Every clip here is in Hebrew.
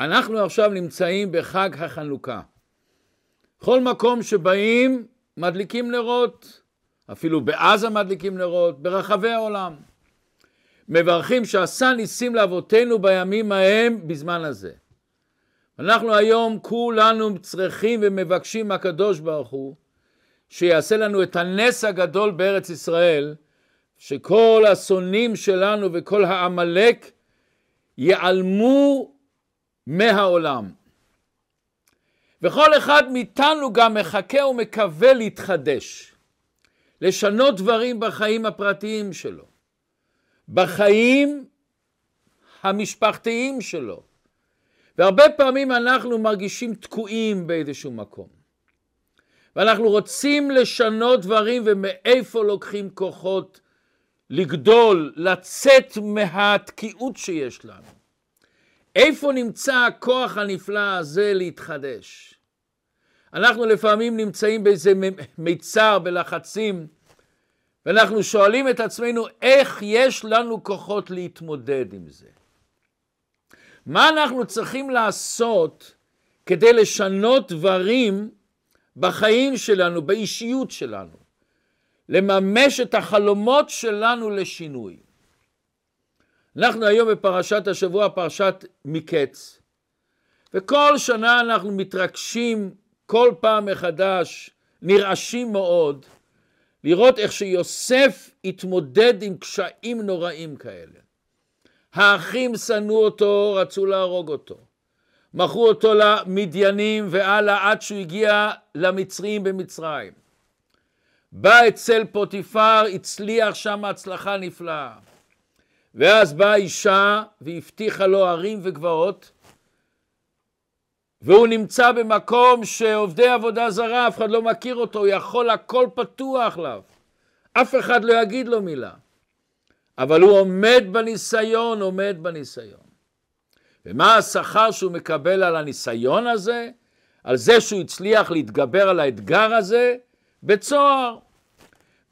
אנחנו עכשיו נמצאים בחג החנוכה. כל מקום שבאים מדליקים נרות, אפילו בעזה מדליקים נרות, ברחבי העולם. מברכים שעשה ניסים לאבותינו בימים ההם בזמן הזה. אנחנו היום כולנו צריכים ומבקשים מהקדוש ברוך הוא שיעשה לנו את הנס הגדול בארץ ישראל, שכל השונאים שלנו וכל העמלק ייעלמו מהעולם. וכל אחד מאיתנו גם מחכה ומקווה להתחדש, לשנות דברים בחיים הפרטיים שלו, בחיים המשפחתיים שלו. והרבה פעמים אנחנו מרגישים תקועים באיזשהו מקום. ואנחנו רוצים לשנות דברים ומאיפה לוקחים כוחות לגדול, לצאת מהתקיעות שיש לנו. איפה נמצא הכוח הנפלא הזה להתחדש? אנחנו לפעמים נמצאים באיזה מיצר, בלחצים, ואנחנו שואלים את עצמנו איך יש לנו כוחות להתמודד עם זה. מה אנחנו צריכים לעשות כדי לשנות דברים בחיים שלנו, באישיות שלנו, לממש את החלומות שלנו לשינוי. אנחנו היום בפרשת השבוע, פרשת מקץ, וכל שנה אנחנו מתרגשים כל פעם מחדש, נרעשים מאוד, לראות איך שיוסף התמודד עם קשיים נוראים כאלה. האחים שנאו אותו, רצו להרוג אותו. מכרו אותו למדיינים והלאה עד שהוא הגיע למצרים במצרים. בא אצל פוטיפר, הצליח שם הצלחה נפלאה. ואז באה אישה והבטיחה לו ערים וגבעות, והוא נמצא במקום שעובדי עבודה זרה, אף אחד לא מכיר אותו, הוא יכול הכל פתוח עליו. אף אחד לא יגיד לו מילה. אבל הוא עומד בניסיון, עומד בניסיון. ומה השכר שהוא מקבל על הניסיון הזה? על זה שהוא הצליח להתגבר על האתגר הזה? בצוהר.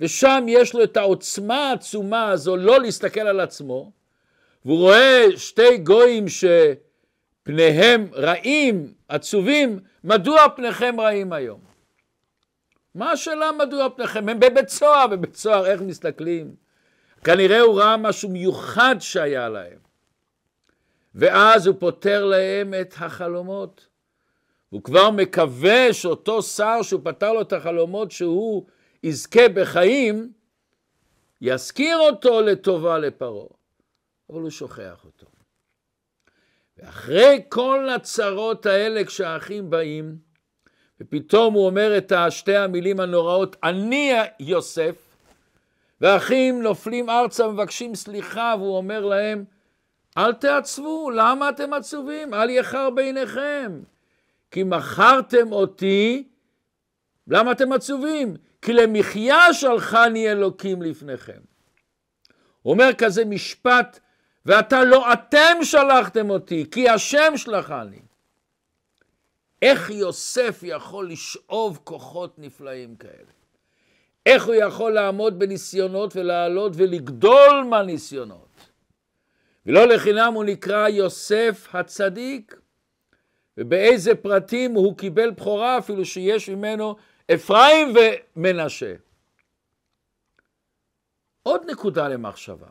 ושם יש לו את העוצמה העצומה הזו לא להסתכל על עצמו, והוא רואה שתי גויים שפניהם רעים, עצובים, מדוע פניכם רעים היום? מה השאלה מדוע פניכם? הם בבית סוהר, בבית סוהר איך מסתכלים? כנראה הוא ראה משהו מיוחד שהיה להם. ואז הוא פותר להם את החלומות. הוא כבר מקווה שאותו שר שהוא פתר לו את החלומות שהוא יזכה בחיים, יזכיר אותו לטובה לפרעה, אבל הוא שוכח אותו. ואחרי כל הצרות האלה כשהאחים באים, ופתאום הוא אומר את שתי המילים הנוראות, אני יוסף, והאחים נופלים ארצה ומבקשים סליחה, והוא אומר להם, אל תעצבו, למה אתם עצובים? אל יחר בעיניכם. כי מכרתם אותי, למה אתם עצובים? כי למחיה שלחני אלוקים לפניכם. הוא אומר כזה משפט, ואתה לא אתם שלחתם אותי, כי השם שלחני. איך יוסף יכול לשאוב כוחות נפלאים כאלה? איך הוא יכול לעמוד בניסיונות ולעלות ולגדול מהניסיונות? ולא לחינם הוא נקרא יוסף הצדיק. ובאיזה פרטים הוא קיבל בכורה אפילו שיש ממנו אפרים ומנשה. עוד נקודה למחשבה.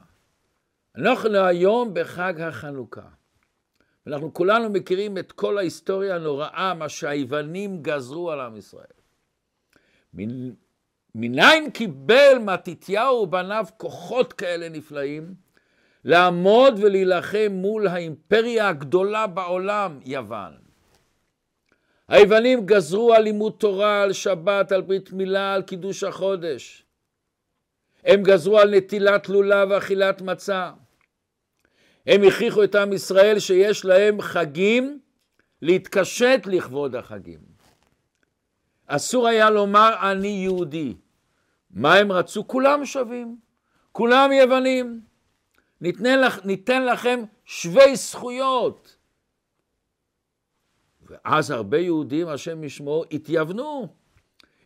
אנחנו היום בחג החנוכה. אנחנו כולנו מכירים את כל ההיסטוריה הנוראה, מה שהיוונים גזרו על עם ישראל. מניין קיבל מתתיהו ובניו כוחות כאלה נפלאים? לעמוד ולהילחם מול האימפריה הגדולה בעולם, יוון. היוונים גזרו על לימוד תורה, על שבת, על ברית מילה, על קידוש החודש. הם גזרו על נטילת לולב ואכילת מצה. הם הכריחו את עם ישראל שיש להם חגים להתקשט לכבוד החגים. אסור היה לומר אני יהודי. מה הם רצו? כולם שווים, כולם יוונים. ניתן, לכ, ניתן לכם שווי זכויות. ואז הרבה יהודים, השם ישמור, התייוונו.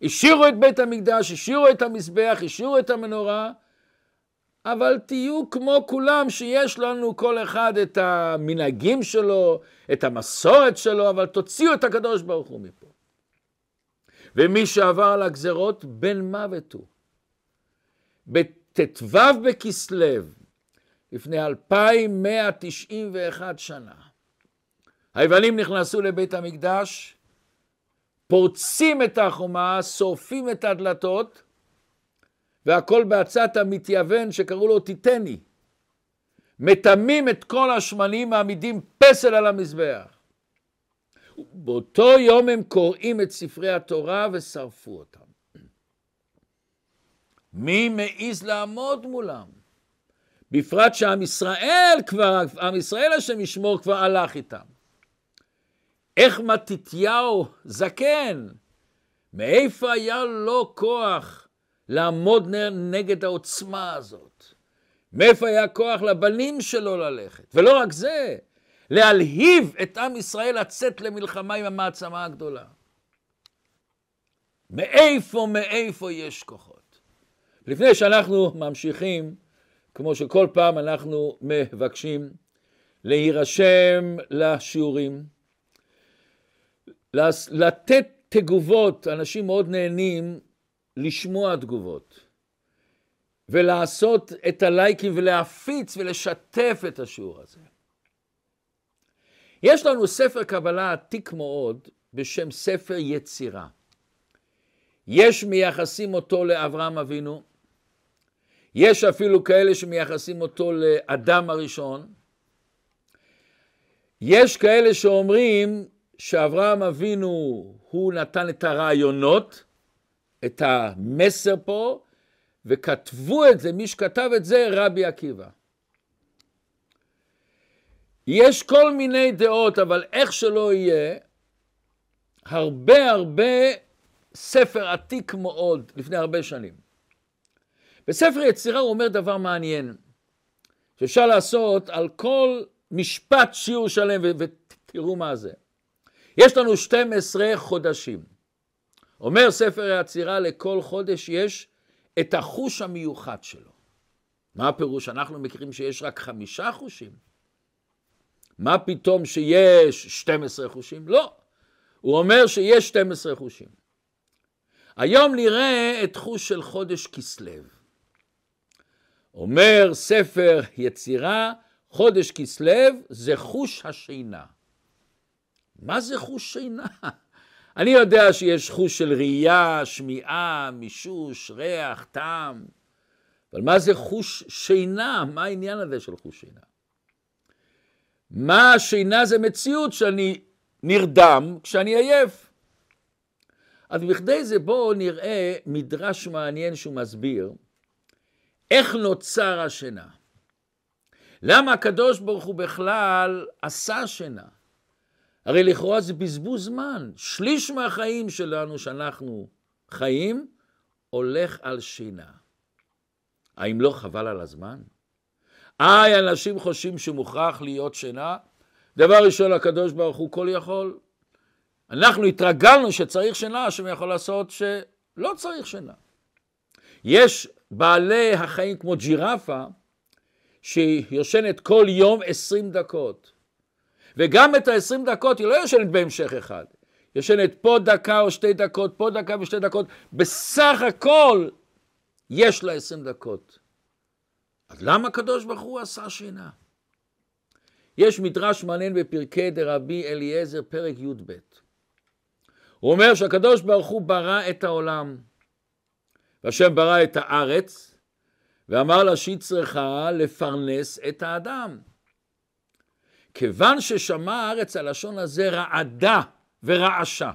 השאירו את בית המקדש, השאירו את המזבח, השאירו את המנורה, אבל תהיו כמו כולם, שיש לנו כל אחד את המנהגים שלו, את המסורת שלו, אבל תוציאו את הקדוש ברוך הוא מפה. ומי שעבר על הגזרות, בן מוות הוא. בט"ו בכסלו, לפני 2191 שנה, היוונים נכנסו לבית המקדש, פורצים את החומה, שורפים את הדלתות, והכל בעצת המתייוון שקראו לו תיתני. מטמאים את כל השמנים, מעמידים פסל על המזבח. באותו יום הם קוראים את ספרי התורה ושרפו אותם. מי מעז לעמוד מולם? בפרט שעם ישראל כבר, עם ישראל השם ישמור כבר הלך איתם. איך מתתיהו זקן, מאיפה היה לו כוח לעמוד נגד העוצמה הזאת? מאיפה היה כוח לבנים שלו ללכת? ולא רק זה, להלהיב את עם ישראל לצאת למלחמה עם המעצמה הגדולה. מאיפה, מאיפה יש כוחות? לפני שאנחנו ממשיכים, כמו שכל פעם אנחנו מבקשים, להירשם לשיעורים, לתת תגובות, אנשים מאוד נהנים לשמוע תגובות, ולעשות את הלייקים ולהפיץ ולשתף את השיעור הזה. יש לנו ספר קבלה עתיק מאוד בשם ספר יצירה. יש מייחסים אותו לאברהם אבינו, יש אפילו כאלה שמייחסים אותו לאדם הראשון, יש כאלה שאומרים שאברהם אבינו הוא נתן את הרעיונות, את המסר פה, וכתבו את זה, מי שכתב את זה רבי עקיבא. יש כל מיני דעות, אבל איך שלא יהיה, הרבה הרבה ספר עתיק מאוד, לפני הרבה שנים. בספר יצירה הוא אומר דבר מעניין, שאפשר לעשות על כל משפט שיעור שלם, ותראו מה זה. יש לנו 12 חודשים. אומר ספר היצירה, לכל חודש יש את החוש המיוחד שלו. מה הפירוש? אנחנו מכירים שיש רק חמישה חושים. מה פתאום שיש 12 חושים? לא. הוא אומר שיש 12 חושים. היום נראה את חוש של חודש כסלו. אומר ספר יצירה, חודש כסלו זה חוש השינה. מה זה חוש שינה? אני יודע שיש חוש של ראייה, שמיעה, מישוש, ריח, טעם, אבל מה זה חוש שינה? מה העניין הזה של חוש שינה? מה השינה זה מציאות שאני נרדם כשאני עייף. אז בכדי זה בואו נראה מדרש מעניין שהוא מסביר איך נוצר השינה. למה הקדוש ברוך הוא בכלל עשה שינה? הרי לכאורה זה בזבוז זמן. שליש מהחיים שלנו שאנחנו חיים הולך על שינה. האם לא חבל על הזמן? איי, אנשים חושבים שמוכרח להיות שינה. דבר ראשון, הקדוש ברוך הוא כל יכול. אנחנו התרגלנו שצריך שינה, השם יכול לעשות שלא צריך שינה. יש בעלי החיים כמו ג'ירפה, שהיא יושנת כל יום עשרים דקות. וגם את ה-20 דקות היא לא יושנת בהמשך אחד. יושנת פה דקה או שתי דקות, פה דקה ושתי דקות. בסך הכל יש לה 20 דקות. אז למה הקדוש ברוך הוא עשה שינה? יש מדרש מעניין בפרקי דרבי אליעזר, פרק י"ב. הוא אומר שהקדוש ברוך הוא ברא את העולם, והשם ברא את הארץ, ואמר לה שהיא צריכה לפרנס את האדם. כיוון ששמע הארץ הלשון הזה רעדה ורעשה,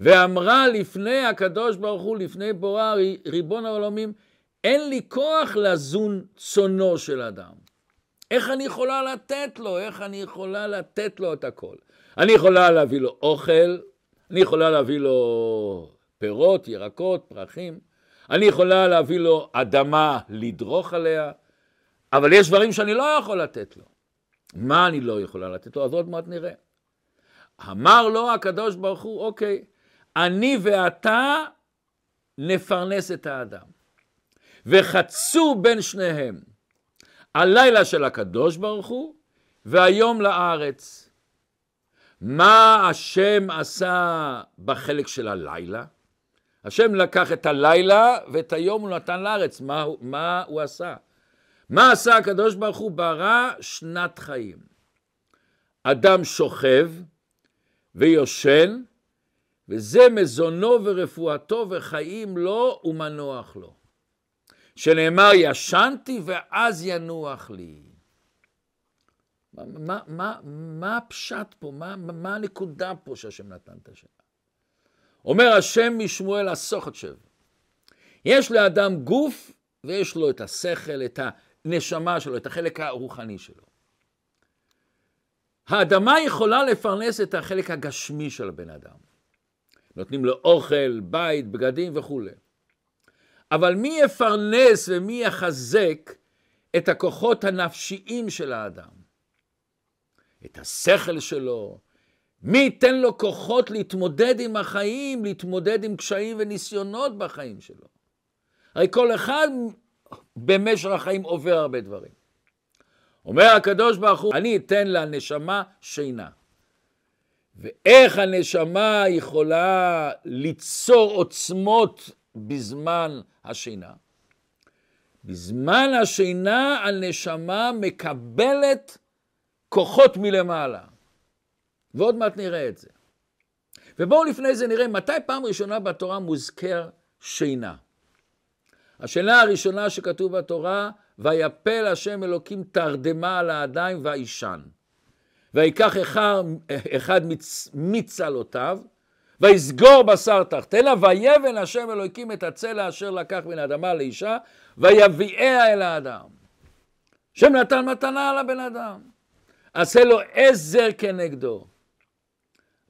ואמרה לפני הקדוש ברוך הוא, לפני בורא ריבון העולמים, אין לי כוח לזון צונו של אדם. איך אני יכולה לתת לו? איך אני יכולה לתת לו את הכל? אני יכולה להביא לו אוכל, אני יכולה להביא לו פירות, ירקות, פרחים, אני יכולה להביא לו אדמה לדרוך עליה, אבל יש דברים שאני לא יכול לתת לו. מה אני לא יכולה לתת לו? אז עוד מעט נראה. אמר לו הקדוש ברוך הוא, אוקיי, אני ואתה נפרנס את האדם. וחצו בין שניהם. הלילה של הקדוש ברוך הוא והיום לארץ. מה השם עשה בחלק של הלילה? השם לקח את הלילה ואת היום הוא נתן לארץ. מה, מה הוא עשה? מה עשה הקדוש ברוך הוא? ברא שנת חיים. אדם שוכב ויושן, וזה מזונו ורפואתו וחיים לו ומנוח לו. שנאמר ישנתי ואז ינוח לי. מה, מה, מה, מה הפשט פה? מה, מה הנקודה פה שהשם נתן את השם? אומר השם משמואל הסוחתשב, יש לאדם גוף ויש לו את השכל, את הנשמה שלו, את החלק הרוחני שלו. האדמה יכולה לפרנס את החלק הגשמי של הבן אדם. נותנים לו אוכל, בית, בגדים וכולי. אבל מי יפרנס ומי יחזק את הכוחות הנפשיים של האדם? את השכל שלו? מי ייתן לו כוחות להתמודד עם החיים, להתמודד עם קשיים וניסיונות בחיים שלו? הרי כל אחד במשך החיים עובר הרבה דברים. אומר הקדוש ברוך הוא, אני אתן לנשמה שינה. ואיך הנשמה יכולה ליצור עוצמות בזמן השינה? בזמן השינה הנשמה מקבלת כוחות מלמעלה. ועוד מעט נראה את זה. ובואו לפני זה נראה מתי פעם ראשונה בתורה מוזכר שינה. השינה הראשונה שכתוב בתורה, ויפל השם אלוקים תרדמה על האדם והאישן. ויקח אחד, מצלותיו, ויסגור בשר תחתנה, ויבן השם אלוקים את הצלע אשר לקח מן האדמה לאישה, ויביאה אל האדם. השם נתן מתנה על הבן אדם. עשה לו עזר כנגדו.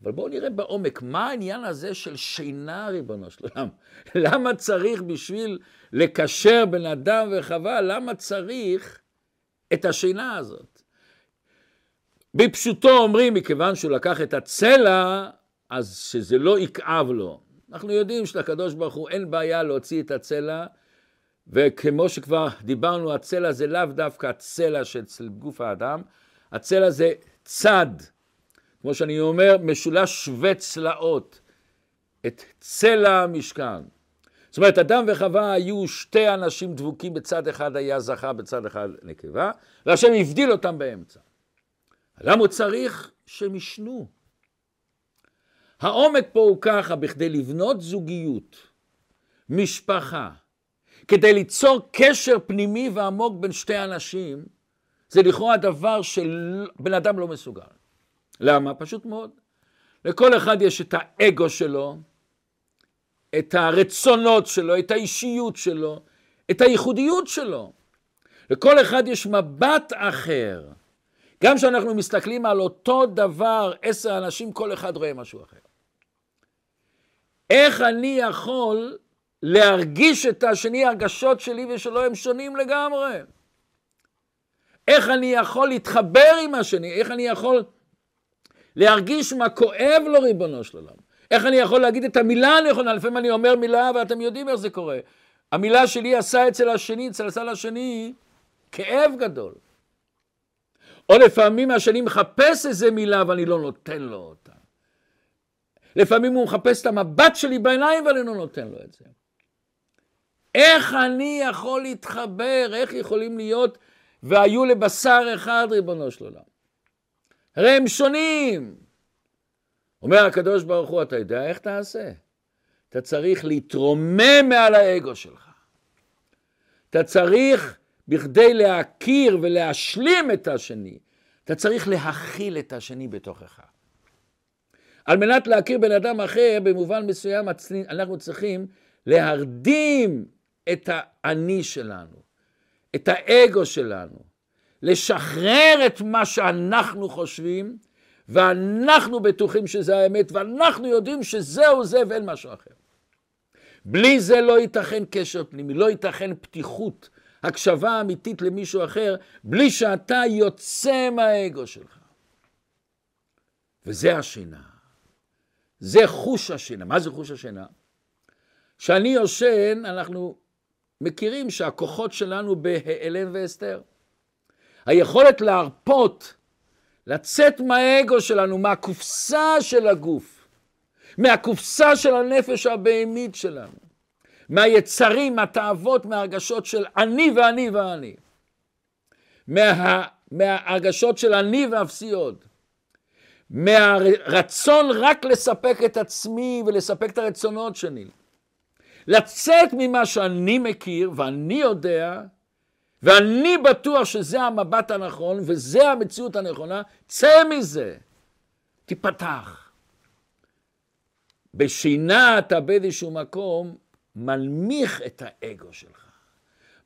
אבל בואו נראה בעומק, מה העניין הזה של שינה, ריבונו של עולם? למה צריך בשביל לקשר בין אדם וחווה, למה צריך את השינה הזאת? בפשוטו אומרים, מכיוון שהוא לקח את הצלע, אז שזה לא יכאב לו. אנחנו יודעים שלקדוש ברוך הוא אין בעיה להוציא את הצלע, וכמו שכבר דיברנו, הצלע זה לאו דווקא הצלע של גוף האדם, הצלע זה צד, כמו שאני אומר, משולש שווה צלעות, את צלע המשכן. זאת אומרת, אדם וחווה היו שתי אנשים דבוקים, בצד אחד היה זכר, בצד אחד נקבה, והשם הבדיל אותם באמצע. למה הוא צריך שהם ישנו? העומק פה הוא ככה, בכדי לבנות זוגיות, משפחה, כדי ליצור קשר פנימי ועמוק בין שתי אנשים, זה לכאורה דבר שבן אדם לא מסוגל. למה? פשוט מאוד. לכל אחד יש את האגו שלו, את הרצונות שלו, את האישיות שלו, את הייחודיות שלו. לכל אחד יש מבט אחר. גם כשאנחנו מסתכלים על אותו דבר, עשר אנשים, כל אחד רואה משהו אחר. איך אני יכול להרגיש את השני, הרגשות שלי ושלו הם שונים לגמרי? איך אני יכול להתחבר עם השני? איך אני יכול להרגיש מה כואב לו, ריבונו של עולם? איך אני יכול להגיד את המילה הנכונה? לפעמים אני אומר מילה ואתם יודעים איך זה קורה. המילה שלי עשה אצל השני, אצל הצד השני, כאב גדול. או לפעמים השני מחפש איזה מילה ואני לא נותן לו אותה. לפעמים הוא מחפש את המבט שלי בעיניים ואני לא נותן לו את זה. איך אני יכול להתחבר? איך יכולים להיות והיו לבשר אחד, ריבונו של עולם? הרי הם שונים. אומר הקדוש ברוך הוא, אתה יודע איך תעשה? אתה צריך להתרומם מעל האגו שלך. אתה צריך, בכדי להכיר ולהשלים את השני, אתה צריך להכיל את השני בתוכך. על מנת להכיר בן אדם אחר, במובן מסוים אנחנו צריכים להרדים את האני שלנו, את האגו שלנו, לשחרר את מה שאנחנו חושבים, ואנחנו בטוחים שזה האמת, ואנחנו יודעים שזהו זה ואין משהו אחר. בלי זה לא ייתכן קשר פנימי, לא ייתכן פתיחות, הקשבה אמיתית למישהו אחר, בלי שאתה יוצא מהאגו שלך. וזה השינה. זה חוש השינה. מה זה חוש השינה? כשאני יושן, אנחנו מכירים שהכוחות שלנו בהיעלם והסתר. היכולת להרפות, לצאת מהאגו שלנו, מהקופסה של הגוף, מהקופסה של הנפש הבהמית שלנו, מהיצרים, מהתאוות, מהרגשות של אני ואני ואני, מה, מהרגשות של אני ואפסי עוד, מהרצון רק לספק את עצמי ולספק את הרצונות שלי. לצאת ממה שאני מכיר ואני יודע, ואני בטוח שזה המבט הנכון וזה המציאות הנכונה, צא מזה, תיפתח. בשינה אתה באיזשהו מקום מנמיך את האגו שלך,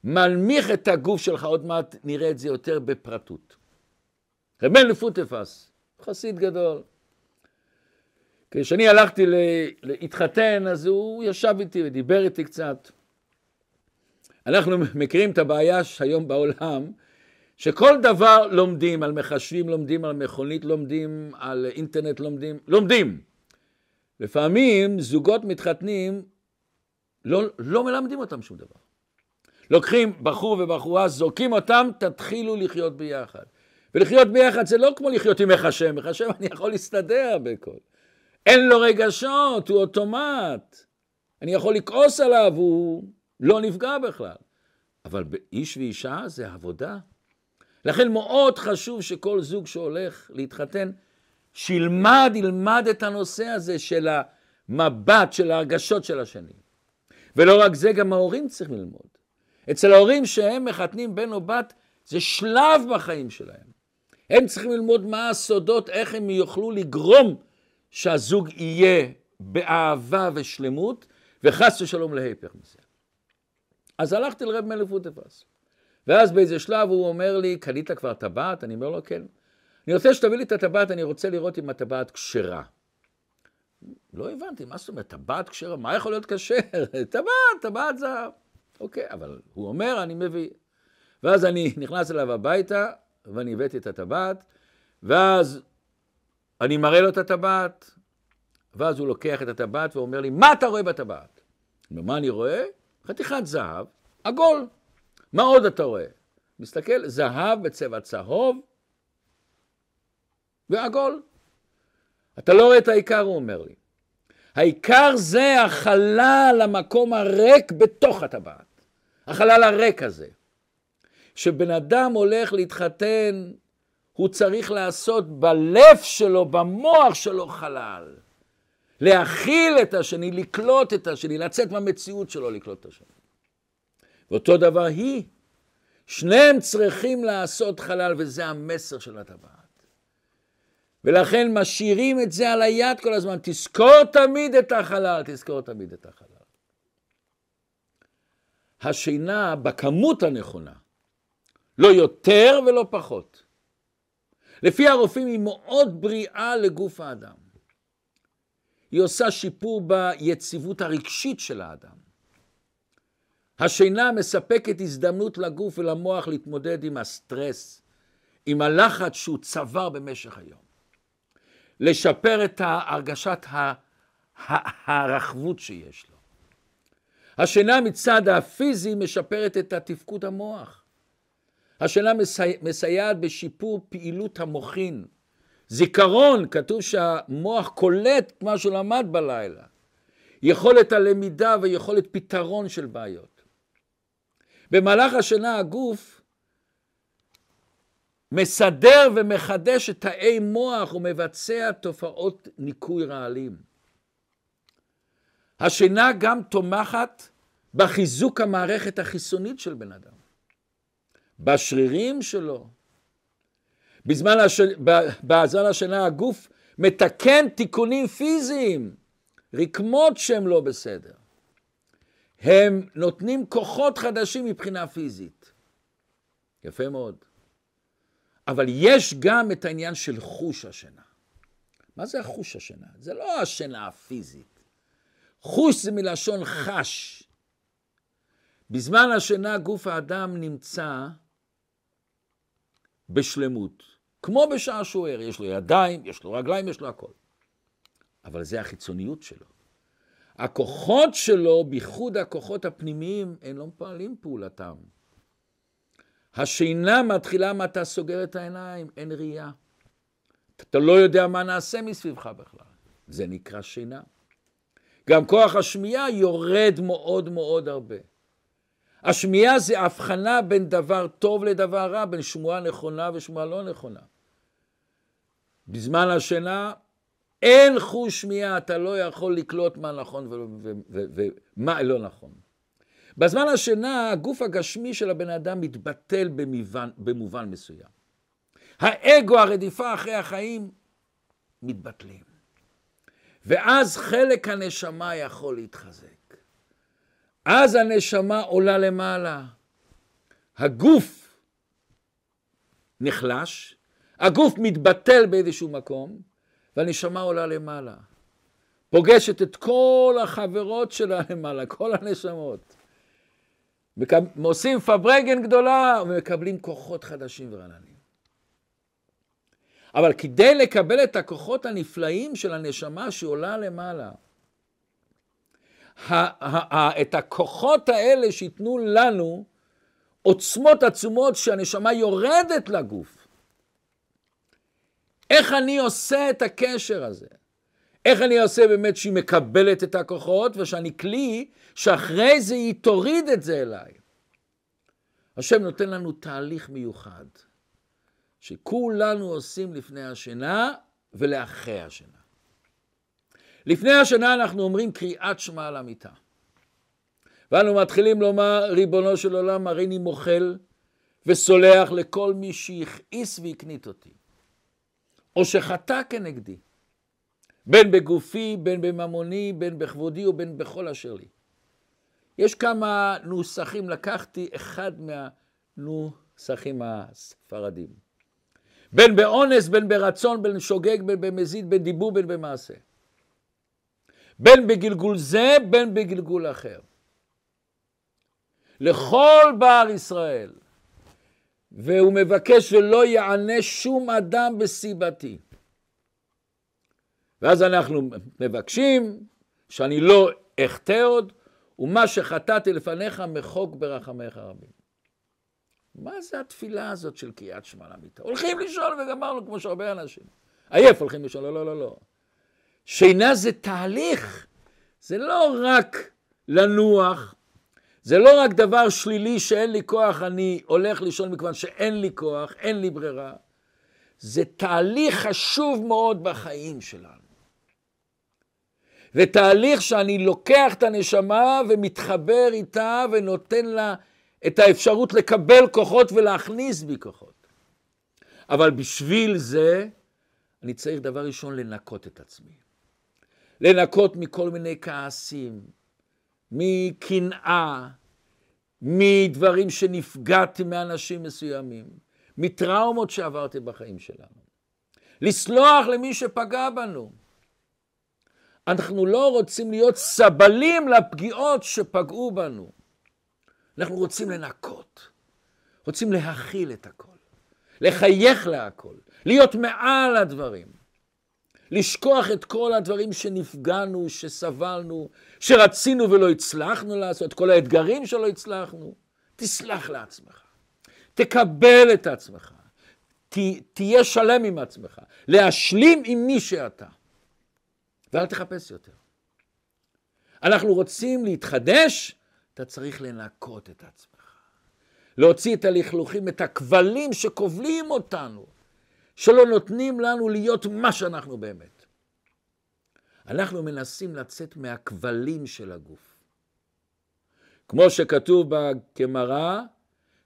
מנמיך את הגוף שלך, עוד מעט נראה את זה יותר בפרטות. רבן לפוטפס, חסיד גדול. כשאני הלכתי להתחתן, אז הוא ישב איתי ודיבר איתי קצת. אנחנו מכירים את הבעיה שהיום בעולם, שכל דבר לומדים, על מחשבים לומדים, על מכונית לומדים, על אינטרנט לומדים, לומדים. לפעמים זוגות מתחתנים, לא, לא מלמדים אותם שום דבר. לוקחים בחור ובחורה, זורקים אותם, תתחילו לחיות ביחד. ולחיות ביחד זה לא כמו לחיות עם איך השם אני יכול להסתדר בכל. אין לו רגשות, הוא אוטומט. אני יכול לכעוס עליו, הוא לא נפגע בכלל. אבל איש ואישה זה עבודה. לכן מאוד חשוב שכל זוג שהולך להתחתן, שילמד, ילמד את הנושא הזה של המבט, של ההרגשות של השני. ולא רק זה, גם ההורים צריכים ללמוד. אצל ההורים שהם מחתנים בן או בת, זה שלב בחיים שלהם. הם צריכים ללמוד מה הסודות, איך הם יוכלו לגרום שהזוג יהיה באהבה ושלמות, וחס ושלום להיפך מזה. אז הלכתי לרב מלך פוטפס. ואז באיזה שלב הוא אומר לי, קנית כבר טבעת? אני אומר לו, כן. אני רוצה שתביא לי את הטבעת, אני רוצה לראות אם הטבעת כשרה. לא הבנתי, מה זאת אומרת, טבעת כשרה? מה יכול להיות כשר? טבעת, טבעת זהב. אוקיי, אבל הוא אומר, אני מביא. ואז אני נכנס אליו הביתה, ואני הבאתי את הטבעת, ואז אני מראה לו את הטבעת, ואז הוא לוקח את הטבעת ואומר לי, מה אתה רואה בטבעת? מה אני רואה? חתיכת זהב, עגול. מה עוד אתה רואה? מסתכל, זהב בצבע צהוב ועגול. אתה לא רואה את העיקר, הוא אומר לי. העיקר זה החלל, המקום הריק בתוך הטבעת. החלל הריק הזה. כשבן אדם הולך להתחתן, הוא צריך לעשות בלב שלו, במוח שלו חלל. להכיל את השני, לקלוט את השני, לצאת מהמציאות שלו לקלוט את השני. ואותו דבר היא. שניהם צריכים לעשות חלל, וזה המסר של הטבעת. ולכן משאירים את זה על היד כל הזמן. תזכור תמיד את החלל, תזכור תמיד את החלל. השינה בכמות הנכונה, לא יותר ולא פחות. לפי הרופאים היא מאוד בריאה לגוף האדם. היא עושה שיפור ביציבות הרגשית של האדם. השינה מספקת הזדמנות לגוף ולמוח להתמודד עם הסטרס, עם הלחץ שהוא צבר במשך היום. לשפר את הרגשת הרחבות שיש לו. השינה מצד הפיזי משפרת את התפקוד המוח. השינה מסי... מסייעת בשיפור פעילות המוחין. זיכרון, כתוב שהמוח קולט מה שהוא למד בלילה. יכולת הלמידה ויכולת פתרון של בעיות. במהלך השינה הגוף מסדר ומחדש את תאי מוח ומבצע תופעות ניקוי רעלים. השינה גם תומכת בחיזוק המערכת החיסונית של בן אדם, בשרירים שלו. בזמן הש... בזמן השינה הגוף מתקן תיקונים פיזיים, רקמות שהן לא בסדר. הם נותנים כוחות חדשים מבחינה פיזית. יפה מאוד. אבל יש גם את העניין של חוש השינה. מה זה החוש השינה? זה לא השינה הפיזית. חוש זה מלשון חש. בזמן השינה גוף האדם נמצא בשלמות, כמו בשעה שהוא ער, יש לו ידיים, יש לו רגליים, יש לו הכל. אבל זה החיצוניות שלו. הכוחות שלו, בייחוד הכוחות הפנימיים, הם לא פועלים פעולתם. השינה מתחילה אתה סוגר את העיניים, אין ראייה. אתה לא יודע מה נעשה מסביבך בכלל. זה נקרא שינה. גם כוח השמיעה יורד מאוד מאוד הרבה. השמיעה זה הבחנה בין דבר טוב לדבר רע, בין שמועה נכונה ושמועה לא נכונה. בזמן השינה אין חוש שמיעה, אתה לא יכול לקלוט מה נכון ומה לא נכון. בזמן השינה הגוף הגשמי של הבן אדם מתבטל במובן, במובן מסוים. האגו, הרדיפה אחרי החיים, מתבטלים. ואז חלק הנשמה יכול להתחזק. אז הנשמה עולה למעלה. הגוף נחלש, הגוף מתבטל באיזשהו מקום, והנשמה עולה למעלה. פוגשת את כל החברות שלה למעלה, כל הנשמות. עושים פברגן גדולה ומקבלים כוחות חדשים ורעננים. אבל כדי לקבל את הכוחות הנפלאים של הנשמה שעולה למעלה, את הכוחות האלה שייתנו לנו עוצמות עצומות שהנשמה יורדת לגוף. איך אני עושה את הקשר הזה? איך אני עושה באמת שהיא מקבלת את הכוחות ושאני כלי שאחרי זה היא תוריד את זה אליי. השם נותן לנו תהליך מיוחד. שכולנו עושים לפני השינה ולאחרי השינה. לפני השינה אנחנו אומרים קריאת שמע על המיטה. ואנו מתחילים לומר, ריבונו של עולם, הריני מוחל וסולח לכל מי שהכעיס והקנית אותי, או שחטא כנגדי, בין בגופי, בין בממוני, בין בכבודי ובין בכל אשר לי. יש כמה נוסחים, לקחתי אחד מהנוסחים הספרדים. בין באונס, בין ברצון, בין שוגג, בין במזיד, בין דיבור, בין במעשה. בין בגלגול זה, בין בגלגול אחר. לכל בר ישראל, והוא מבקש שלא יענה שום אדם בסיבתי. ואז אנחנו מבקשים שאני לא אחטא עוד, ומה שחטאתי לפניך מחוק ברחמיך רבים. מה זה התפילה הזאת של קריאת שמע למיטה? הולכים לישון וגמרנו כמו שהרבה אנשים. עייף הולכים לישון, לא, לא, לא, לא. שינה זה תהליך, זה לא רק לנוח, זה לא רק דבר שלילי שאין לי כוח, אני הולך לישון מכיוון שאין לי כוח, אין לי ברירה. זה תהליך חשוב מאוד בחיים שלנו. ותהליך שאני לוקח את הנשמה ומתחבר איתה ונותן לה את האפשרות לקבל כוחות ולהכניס בי כוחות. אבל בשביל זה אני צריך דבר ראשון לנקות את עצמי. לנקות מכל מיני כעסים, מקנאה, מדברים שנפגעתי מאנשים מסוימים, מטראומות שעברתי בחיים שלנו. לסלוח למי שפגע בנו. אנחנו לא רוצים להיות סבלים לפגיעות שפגעו בנו. אנחנו רוצים לנקות, רוצים להכיל את הכל, לחייך להכל, להיות מעל הדברים, לשכוח את כל הדברים שנפגענו, שסבלנו, שרצינו ולא הצלחנו לעשות, כל האתגרים שלא הצלחנו. תסלח לעצמך, תקבל את עצמך, ת, תהיה שלם עם עצמך, להשלים עם מי שאתה, ואל תחפש יותר. אנחנו רוצים להתחדש אתה צריך לנקות את עצמך. להוציא את הלכלוכים, את הכבלים שכובלים אותנו, שלא נותנים לנו להיות מה שאנחנו באמת. אנחנו מנסים לצאת מהכבלים של הגוף. כמו שכתוב בגמרא,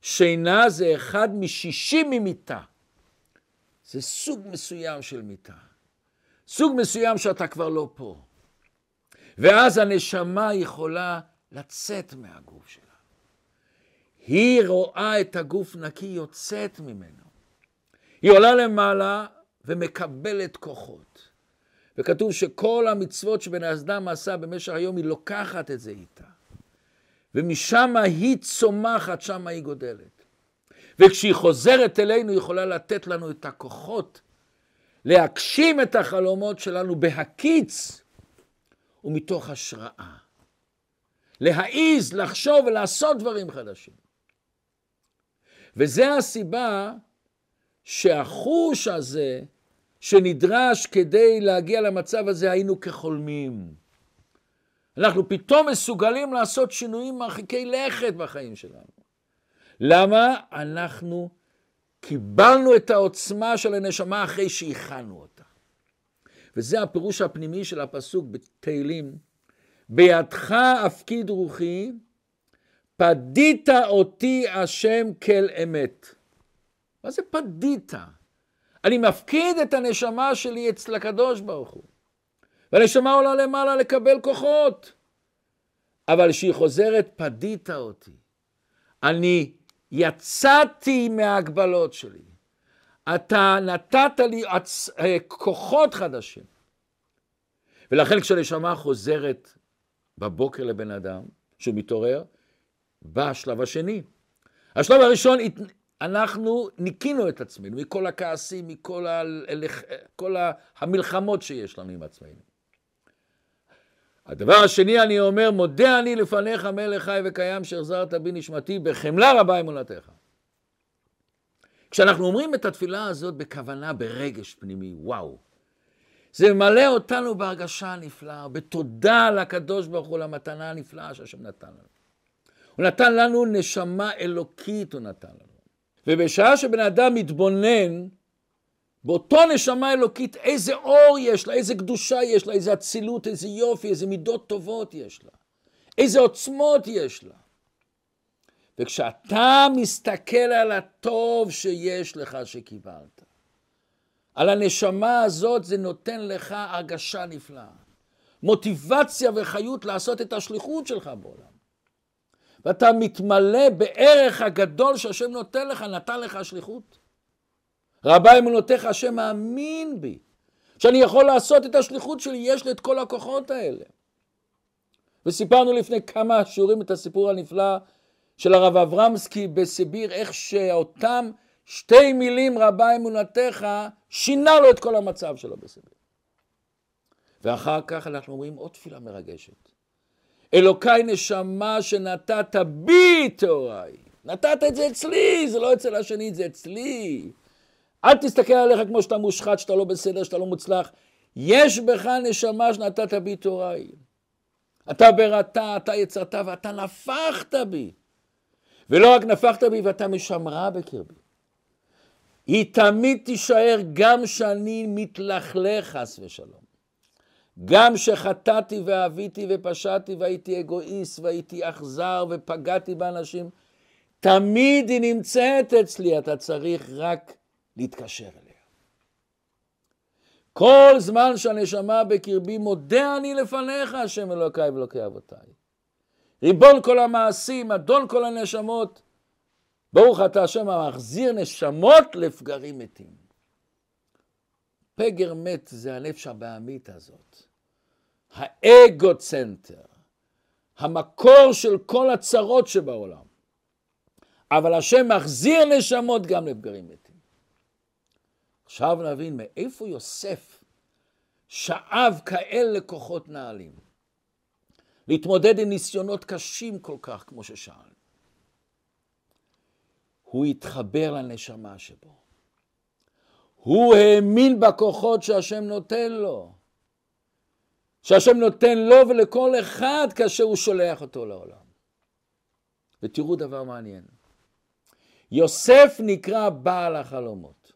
שינה זה אחד משישים ממיתה. זה סוג מסוים של מיתה. סוג מסוים שאתה כבר לא פה. ואז הנשמה יכולה לצאת מהגוף שלה. היא רואה את הגוף נקי יוצאת ממנו. היא עולה למעלה ומקבלת כוחות. וכתוב שכל המצוות שבן האדם עשה במשך היום, היא לוקחת את זה איתה. ומשם היא צומחת, שם היא גודלת. וכשהיא חוזרת אלינו, היא יכולה לתת לנו את הכוחות להגשים את החלומות שלנו בהקיץ ומתוך השראה. להעיז, לחשוב ולעשות דברים חדשים. וזה הסיבה שהחוש הזה שנדרש כדי להגיע למצב הזה היינו כחולמים. אנחנו פתאום מסוגלים לעשות שינויים מרחיקי לכת בחיים שלנו. למה? אנחנו קיבלנו את העוצמה של הנשמה אחרי שהכנו אותה. וזה הפירוש הפנימי של הפסוק בתהילים. בידך אפקיד רוחי, פדית אותי השם כל אמת. מה זה פדית? אני מפקיד את הנשמה שלי אצל הקדוש ברוך הוא. והנשמה עולה למעלה לקבל כוחות. אבל כשהיא חוזרת, פדית אותי. אני יצאתי מההגבלות שלי. אתה נתת לי עצ... אה, כוחות חדשים. ולכן כשהנשמה חוזרת בבוקר לבן אדם, שהוא מתעורר, בא השלב השני. השלב הראשון, אנחנו ניקינו את עצמנו מכל הכעסים, מכל ה... כל המלחמות שיש לנו עם עצמנו. הדבר השני, אני אומר, מודה אני לפניך מלך חי וקיים שהחזרת בי נשמתי בחמלה רבה אמונתך. כשאנחנו אומרים את התפילה הזאת בכוונה, ברגש פנימי, וואו, זה ממלא אותנו בהרגשה נפלאה, בתודה לקדוש ברוך הוא, למתנה הנפלאה שהשם נתן לנו. הוא נתן לנו נשמה אלוקית, הוא נתן לנו. ובשעה שבן אדם מתבונן באותו נשמה אלוקית, איזה אור יש לה, איזה קדושה יש לה, איזה אצילות, איזה יופי, איזה מידות טובות יש לה, איזה עוצמות יש לה. וכשאתה מסתכל על הטוב שיש לך שקיבלת, על הנשמה הזאת זה נותן לך הרגשה נפלאה, מוטיבציה וחיות לעשות את השליחות שלך בעולם. ואתה מתמלא בערך הגדול שהשם נותן לך, נתן לך שליחות. רבה אמונותיך, השם מאמין בי, שאני יכול לעשות את השליחות שלי, יש לי את כל הכוחות האלה. וסיפרנו לפני כמה שיעורים את הסיפור הנפלא של הרב אברמסקי בסיביר, איך שאותם שתי מילים רבה אמונתך, שינה לו את כל המצב שלו בסיביר. ואחר כך אנחנו אומרים עוד תפילה מרגשת. אלוקיי נשמה שנתת בי טהוריי. נתת את זה אצלי, זה לא אצל השני, זה אצלי. אל תסתכל עליך כמו שאתה מושחת, שאתה לא בסדר, שאתה לא מוצלח. יש בך נשמה שנתת בי תוראי. אתה בראתה, אתה יצרת ואתה נפחת בי. ולא רק נפחת בי, ואתה משמרה בקרבי. היא תמיד תישאר גם שאני מתלכלך חס ושלום. גם שחטאתי ואהביתי ופשעתי והייתי אגואיסט והייתי אכזר ופגעתי באנשים, תמיד היא נמצאת אצלי, אתה צריך רק להתקשר אליה. כל זמן שהנשמה בקרבי, מודה אני לפניך, השם אלוקיי ואלוקי אבותיי. ריבון כל המעשים, אדון כל הנשמות, ברוך אתה השם המחזיר נשמות לפגרים מתים. פגר מת זה הנפש הבעמית הזאת. האגו-צנטר, המקור של כל הצרות שבעולם. אבל השם מחזיר נשמות גם לפגרים מתים. עכשיו נבין מאיפה יוסף שאב כאלה כוחות נעלים. להתמודד עם ניסיונות קשים כל כך, כמו ששאל. הוא התחבר לנשמה שבו. הוא האמין בכוחות שהשם נותן לו. שהשם נותן לו ולכל אחד כאשר הוא שולח אותו לעולם. ותראו דבר מעניין. יוסף נקרא בעל החלומות.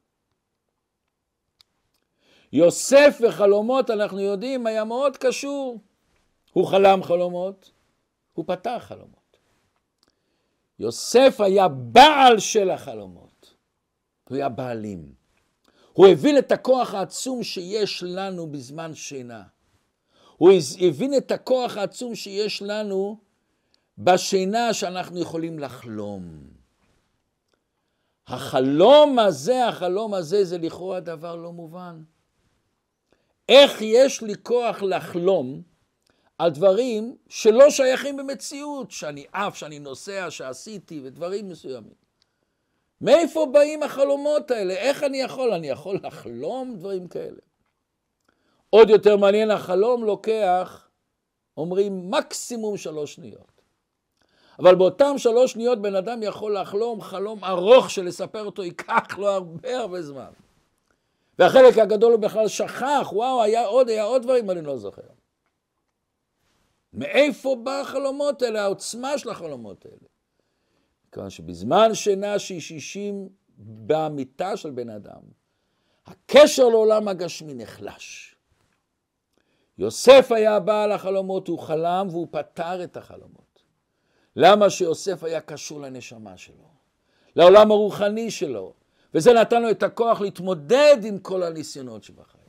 יוסף וחלומות, אנחנו יודעים, היה מאוד קשור. הוא חלם חלומות, הוא פתח חלומות. יוסף היה בעל של החלומות, הוא היה בעלים. הוא הבין את הכוח העצום שיש לנו בזמן שינה. הוא הבין את הכוח העצום שיש לנו בשינה שאנחנו יכולים לחלום. החלום הזה, החלום הזה, זה לכאורה דבר לא מובן. איך יש לי כוח לחלום על דברים שלא שייכים במציאות, שאני עף, שאני נוסע, שעשיתי, ודברים מסוימים. מאיפה באים החלומות האלה? איך אני יכול? אני יכול לחלום דברים כאלה. עוד יותר מעניין, החלום לוקח אומרים מקסימום שלוש שניות. אבל באותם שלוש שניות בן אדם יכול לחלום חלום ארוך שלספר אותו ייקח לו הרבה הרבה זמן. והחלק הגדול הוא בכלל שכח, וואו, היה עוד, היה עוד דברים, אני לא זוכר. מאיפה בא החלומות האלה, העוצמה של החלומות האלה? כיוון שבזמן שינה שהיא שישים במיטה של בן אדם, הקשר לעולם הגשמי נחלש. יוסף היה בעל החלומות, הוא חלם והוא פתר את החלומות. למה שיוסף היה קשור לנשמה שלו, לעולם הרוחני שלו, וזה נתן לו את הכוח להתמודד עם כל הניסיונות שבחיים.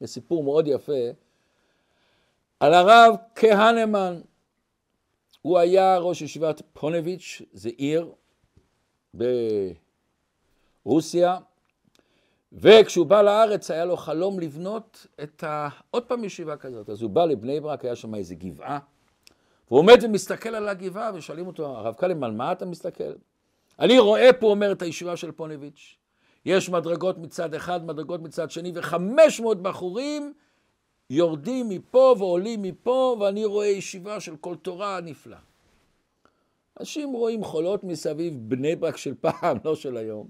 זה סיפור מאוד יפה על הרב כהנמן. הוא היה ראש ישיבת פונביץ', זה עיר ברוסיה, וכשהוא בא לארץ היה לו חלום לבנות את ה... עוד פעם ישיבה כזאת. אז הוא בא לבני ברק, היה שם איזה גבעה, והוא עומד ומסתכל על הגבעה, ושואלים אותו, הרב קלם, על מה אתה מסתכל? אני רואה פה, אומר, את הישיבה של פונביץ'. יש מדרגות מצד אחד, מדרגות מצד שני, וחמש מאות בחורים יורדים מפה ועולים מפה, ואני רואה ישיבה של כל תורה נפלא. אנשים רואים חולות מסביב, בני ברק של פעם, לא של היום.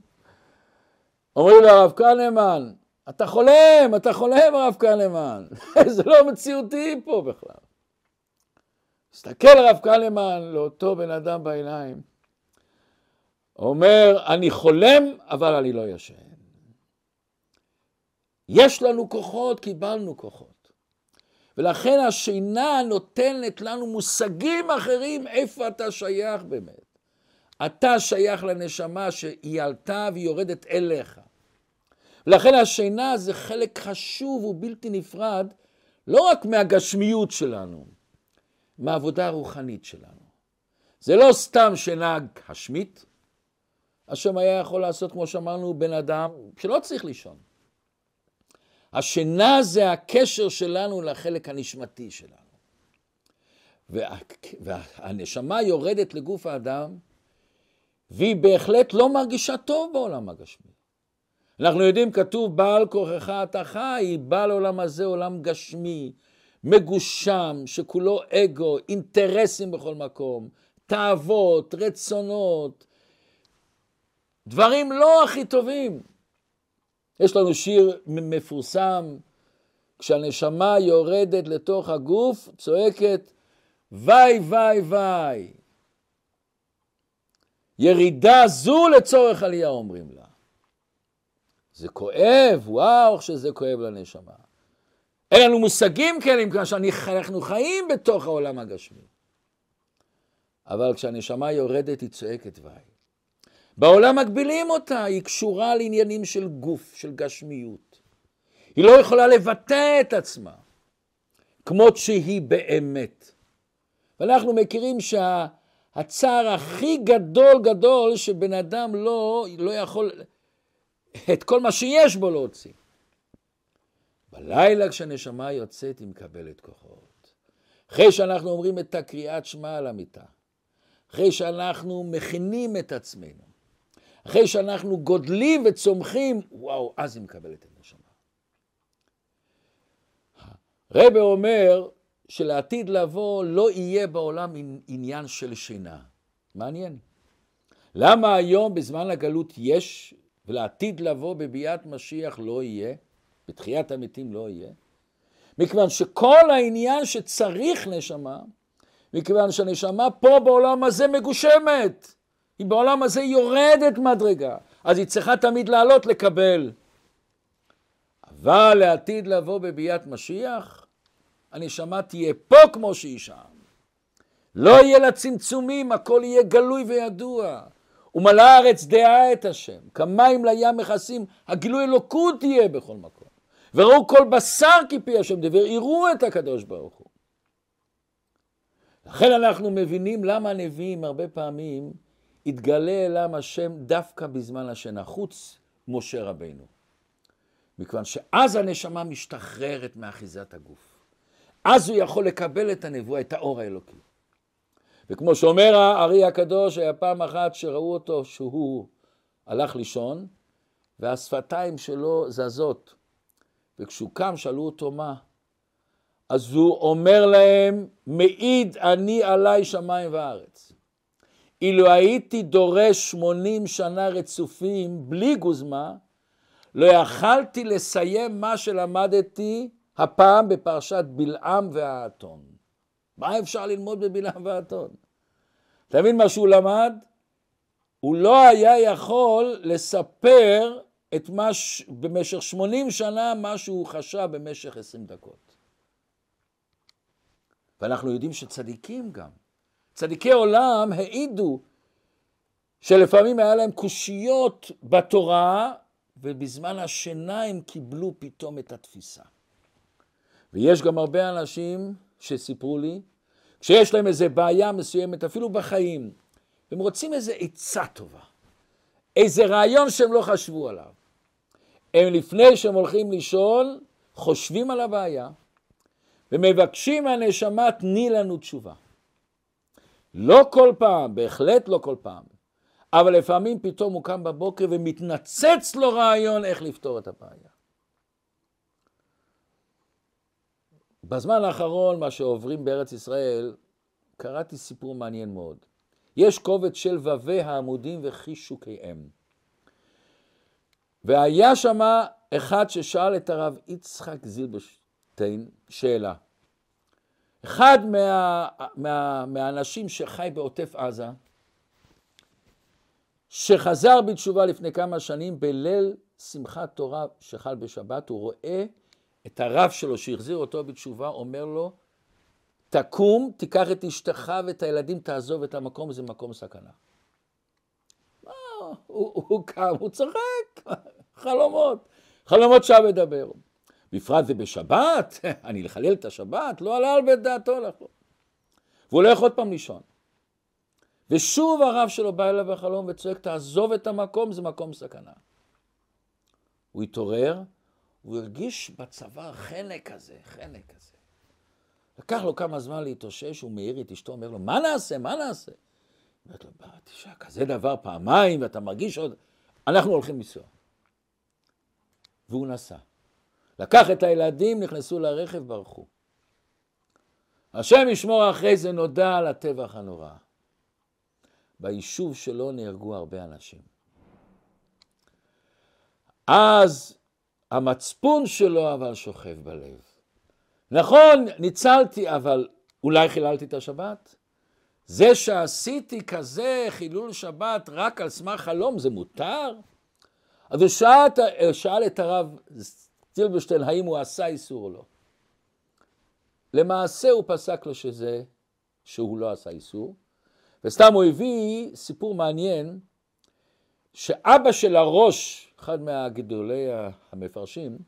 אומרים לרב קלמן, אתה חולם, אתה חולם הרב קלמן, זה לא מציאותי פה בכלל. מסתכל הרב קלמן לאותו בן אדם בעיניים, אומר, אני חולם, אבל אני לא ישן. יש לנו כוחות, קיבלנו כוחות. ולכן השינה נותנת לנו מושגים אחרים איפה אתה שייך באמת. אתה שייך לנשמה שהיא עלתה והיא יורדת אליך. ולכן השינה זה חלק חשוב ובלתי נפרד, לא רק מהגשמיות שלנו, מהעבודה הרוחנית שלנו. זה לא סתם שינה גשמית, השם היה יכול לעשות, כמו שאמרנו, בן אדם שלא צריך לישון. השינה זה הקשר שלנו לחלק הנשמתי שלנו. וה, והנשמה יורדת לגוף האדם, והיא בהחלט לא מרגישה טוב בעולם הגשמי. אנחנו יודעים, כתוב, בעל כוחך אתה חי, בעל עולם הזה עולם גשמי, מגושם, שכולו אגו, אינטרסים בכל מקום, תאוות, רצונות, דברים לא הכי טובים. יש לנו שיר מפורסם, כשהנשמה יורדת לתוך הגוף, צועקת, וי וי וי. ירידה זו לצורך עלייה, אומרים לה. זה כואב, וואו, שזה כואב לנשמה. אין לנו מושגים כאלה, מכיוון שאנחנו חיים בתוך העולם הגשמי. אבל כשהנשמה יורדת, היא צועקת וי. בעולם מגבילים אותה, היא קשורה לעניינים של גוף, של גשמיות. היא לא יכולה לבטא את עצמה כמות שהיא באמת. ואנחנו מכירים שהצער הכי גדול גדול שבן אדם לא, לא יכול את כל מה שיש בו להוציא. בלילה כשהנשמה יוצאת היא מקבלת כוחות. אחרי שאנחנו אומרים את הקריאת שמע על המיטה, אחרי שאנחנו מכינים את עצמנו, אחרי שאנחנו גודלים וצומחים, וואו, אז היא מקבלת את הנשמה. רבה אומר שלעתיד לבוא לא יהיה בעולם עניין של שינה. מעניין. למה היום בזמן הגלות יש, ולעתיד לבוא בביאת משיח לא יהיה, בתחיית המתים לא יהיה? מכיוון שכל העניין שצריך נשמה, מכיוון שהנשמה פה בעולם הזה מגושמת. היא בעולם הזה יורדת מדרגה, אז היא צריכה תמיד לעלות לקבל. אבל לעתיד לבוא בביאת משיח, הנשמה תהיה פה כמו שהיא שם. לא יהיה לה צמצומים, הכל יהיה גלוי וידוע. ומלא הארץ דעה את השם, כמים לים מכסים, הגילוי אלוקות יהיה בכל מקום. וראו כל בשר כפי השם דבר, יראו את הקדוש ברוך הוא. לכן אנחנו מבינים למה הנביאים הרבה פעמים יתגלה אליהם השם דווקא בזמן השינה, חוץ משה רבינו. מכיוון שאז הנשמה משתחררת מאחיזת הגוף. אז הוא יכול לקבל את הנבואה, את האור האלוקי. וכמו שאומר הארי הקדוש, היה פעם אחת שראו אותו שהוא הלך לישון, והשפתיים שלו זזות. וכשהוא קם שאלו אותו מה. אז הוא אומר להם, מעיד אני עליי שמיים וארץ. אילו הייתי דורש 80 שנה רצופים בלי גוזמה, לא יכלתי לסיים מה שלמדתי הפעם בפרשת בלעם והאתון. מה אפשר ללמוד בבלעם והאתון? אתה מבין מה שהוא למד? הוא לא היה יכול לספר את מה ש... במשך 80 שנה מה שהוא חשב במשך 20 דקות. ואנחנו יודעים שצדיקים גם, צדיקי עולם העידו שלפעמים היה להם קושיות בתורה, ובזמן השינה הם קיבלו פתאום את התפיסה. ויש גם הרבה אנשים שסיפרו לי, כשיש להם איזו בעיה מסוימת, אפילו בחיים, הם רוצים איזו עצה טובה, איזה רעיון שהם לא חשבו עליו. הם לפני שהם הולכים לישון, חושבים על הבעיה, ומבקשים מהנשמה, תני לנו תשובה. לא כל פעם, בהחלט לא כל פעם, אבל לפעמים פתאום הוא קם בבוקר ומתנצץ לו רעיון איך לפתור את הבעיה. בזמן האחרון, מה שעוברים בארץ ישראל, קראתי סיפור מעניין מאוד. יש קובץ של ו"ו העמודים וחישוקיהם. והיה שם אחד ששאל את הרב יצחק זילברשטיין שאלה. אחד מה, מה, מהאנשים שחי בעוטף עזה, שחזר בתשובה לפני כמה שנים בליל שמחת תורה שחל בשבת, הוא רואה את הרב שלו שהחזיר אותו בתשובה, אומר לו, תקום, תיקח את אשתך ואת הילדים, תעזוב את המקום, זה מקום סכנה. הוא, הוא קם, הוא צוחק, חלומות, חלומות שעה מדבר. בפרט זה בשבת, אני לחלל את השבת, לא עלה על בית דעתו לחלום. והוא לא יכול עוד פעם לישון. ושוב הרב שלו בא אליו בחלום וצועק, תעזוב את המקום, זה מקום סכנה. הוא התעורר, הוא הרגיש בצוואר חנק כזה, חנק כזה. לקח לו כמה זמן להתאושש, הוא מעיר את אשתו, אומר לו, מה נעשה, מה נעשה? אומרת לו, תשמע, כזה דבר פעמיים, ואתה מרגיש עוד... אנחנו הולכים לנסוע. והוא נסע. לקח את הילדים, נכנסו לרכב, ברחו. השם ישמור אחרי זה נודע על הטבח הנורא. ביישוב שלו נהרגו הרבה אנשים. אז המצפון שלו אבל שוכב בלב. נכון, ניצלתי, אבל אולי חיללתי את השבת? זה שעשיתי כזה חילול שבת רק על סמך חלום, זה מותר? אז הוא שאל, שאל את הרב זילברשטיין האם הוא עשה איסור או לא. למעשה הוא פסק לו שזה, שהוא לא עשה איסור, וסתם הוא הביא סיפור מעניין, שאבא של הראש, אחד מהגדולי המפרשים,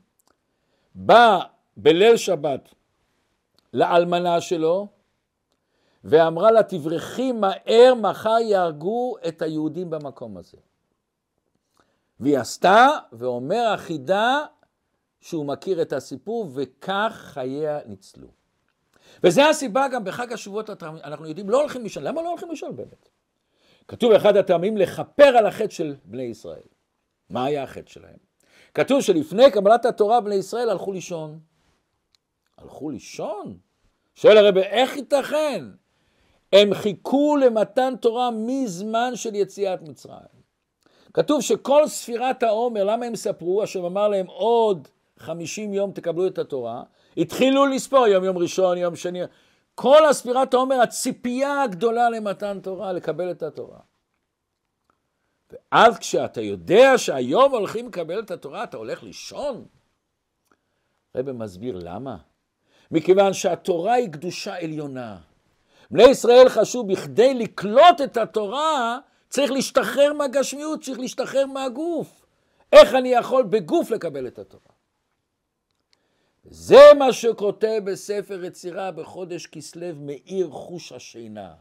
בא בליל שבת לאלמנה שלו, ואמרה לה, תברחי מהר, מחר יהרגו את היהודים במקום הזה. והיא עשתה, ואומר החידה שהוא מכיר את הסיפור, וכך חייה ניצלו. וזה הסיבה גם בחג השבועות, אנחנו יודעים, לא הולכים לישון. למה לא הולכים לישון באמת? כתוב באחד הטעמים לכפר על החטא של בני ישראל. מה היה החטא שלהם? כתוב שלפני קבלת התורה בני ישראל הלכו לישון. הלכו לישון? שואל הרב, איך ייתכן? הם חיכו למתן תורה מזמן של יציאת מצרים. כתוב שכל ספירת העומר, למה הם ספרו? השם אמר להם עוד חמישים יום תקבלו את התורה, התחילו לספור יום יום ראשון, יום שני, כל הספירת העומר, הציפייה הגדולה למתן תורה, לקבל את התורה. ואז כשאתה יודע שהיום הולכים לקבל את התורה, אתה הולך לישון? רבי מסביר למה. מכיוון שהתורה היא קדושה עליונה. בני ישראל חשבו, בכדי לקלוט את התורה, צריך להשתחרר מהגשמיות, צריך להשתחרר מהגוף. איך אני יכול בגוף לקבל את התורה? זה מה שכותב בספר יצירה בחודש כסלו מאיר חוש השינה.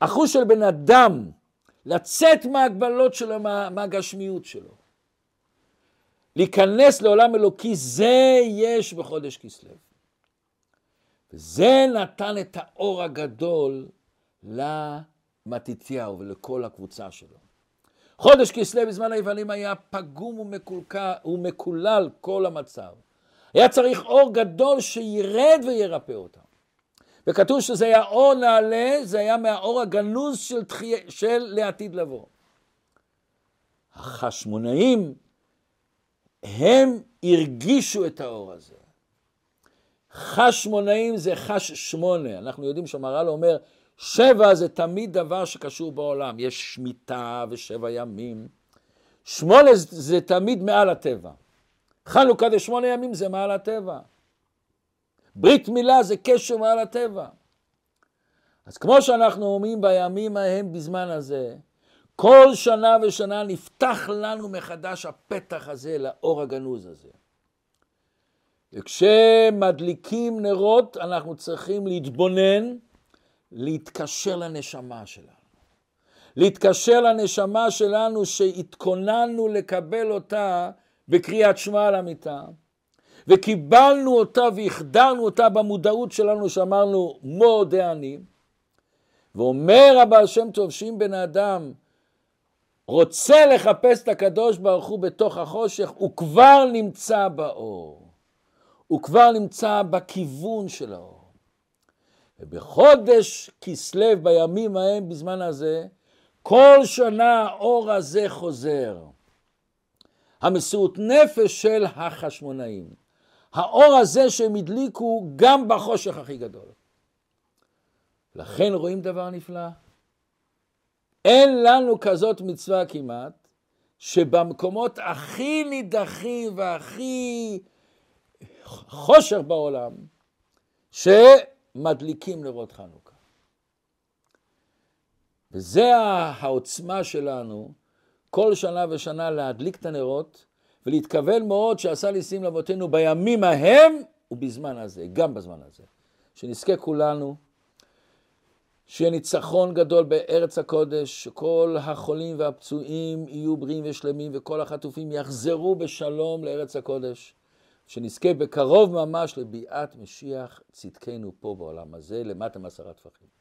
החוש של בן אדם, לצאת מההגבלות שלו, מה, מהגשמיות שלו. להיכנס לעולם אלוקי, זה יש בחודש כסלו. וזה נתן את האור הגדול למתתיהו ולכל הקבוצה שלו. חודש כסלו בזמן היוונים היה פגום ומקולל כל המצב. היה צריך אור גדול שירד וירפא אותם. וכתוב שזה היה אור נעלה, זה היה מהאור הגנוז של, תחי... של לעתיד לבוא. החשמונאים, הם הרגישו את האור הזה. חשמונאים זה חש שמונה, אנחנו יודעים שהמהר"ל אומר, שבע זה תמיד דבר שקשור בעולם, יש שמיטה ושבע ימים. שמונה זה תמיד מעל הטבע. חנוכה זה שמונה ימים זה מעל הטבע. ברית מילה זה קשר מעל הטבע. אז כמו שאנחנו אומרים בימים ההם בזמן הזה, כל שנה ושנה נפתח לנו מחדש הפתח הזה לאור הגנוז הזה. וכשמדליקים נרות אנחנו צריכים להתבונן, להתקשר לנשמה שלנו. להתקשר לנשמה שלנו שהתכוננו לקבל אותה בקריאת שמע על המיטה, וקיבלנו אותה והחדרנו אותה במודעות שלנו שאמרנו מודה אני, ואומר הבעל שם טוב שאם בן אדם רוצה לחפש את הקדוש ברוך הוא בתוך החושך, הוא כבר נמצא באור. הוא כבר נמצא בכיוון של האור. ובחודש כסלו, בימים ההם, בזמן הזה, כל שנה האור הזה חוזר. המסירות נפש של החשמונאים. האור הזה שהם הדליקו גם בחושך הכי גדול. לכן רואים דבר נפלא. אין לנו כזאת מצווה כמעט, שבמקומות הכי נידחים והכי חושך בעולם, שמדליקים נרות חנוכה. וזה העוצמה שלנו, כל שנה ושנה להדליק את הנרות, ולהתכוון מאוד שעשה ניסים לאבותינו בימים ההם ובזמן הזה, גם בזמן הזה. שנזכה כולנו, שיהיה ניצחון גדול בארץ הקודש, שכל החולים והפצועים יהיו בריאים ושלמים, וכל החטופים יחזרו בשלום לארץ הקודש. שנזכה בקרוב ממש לביאת משיח צדקנו פה בעולם הזה, למטה מעשרה טפחים.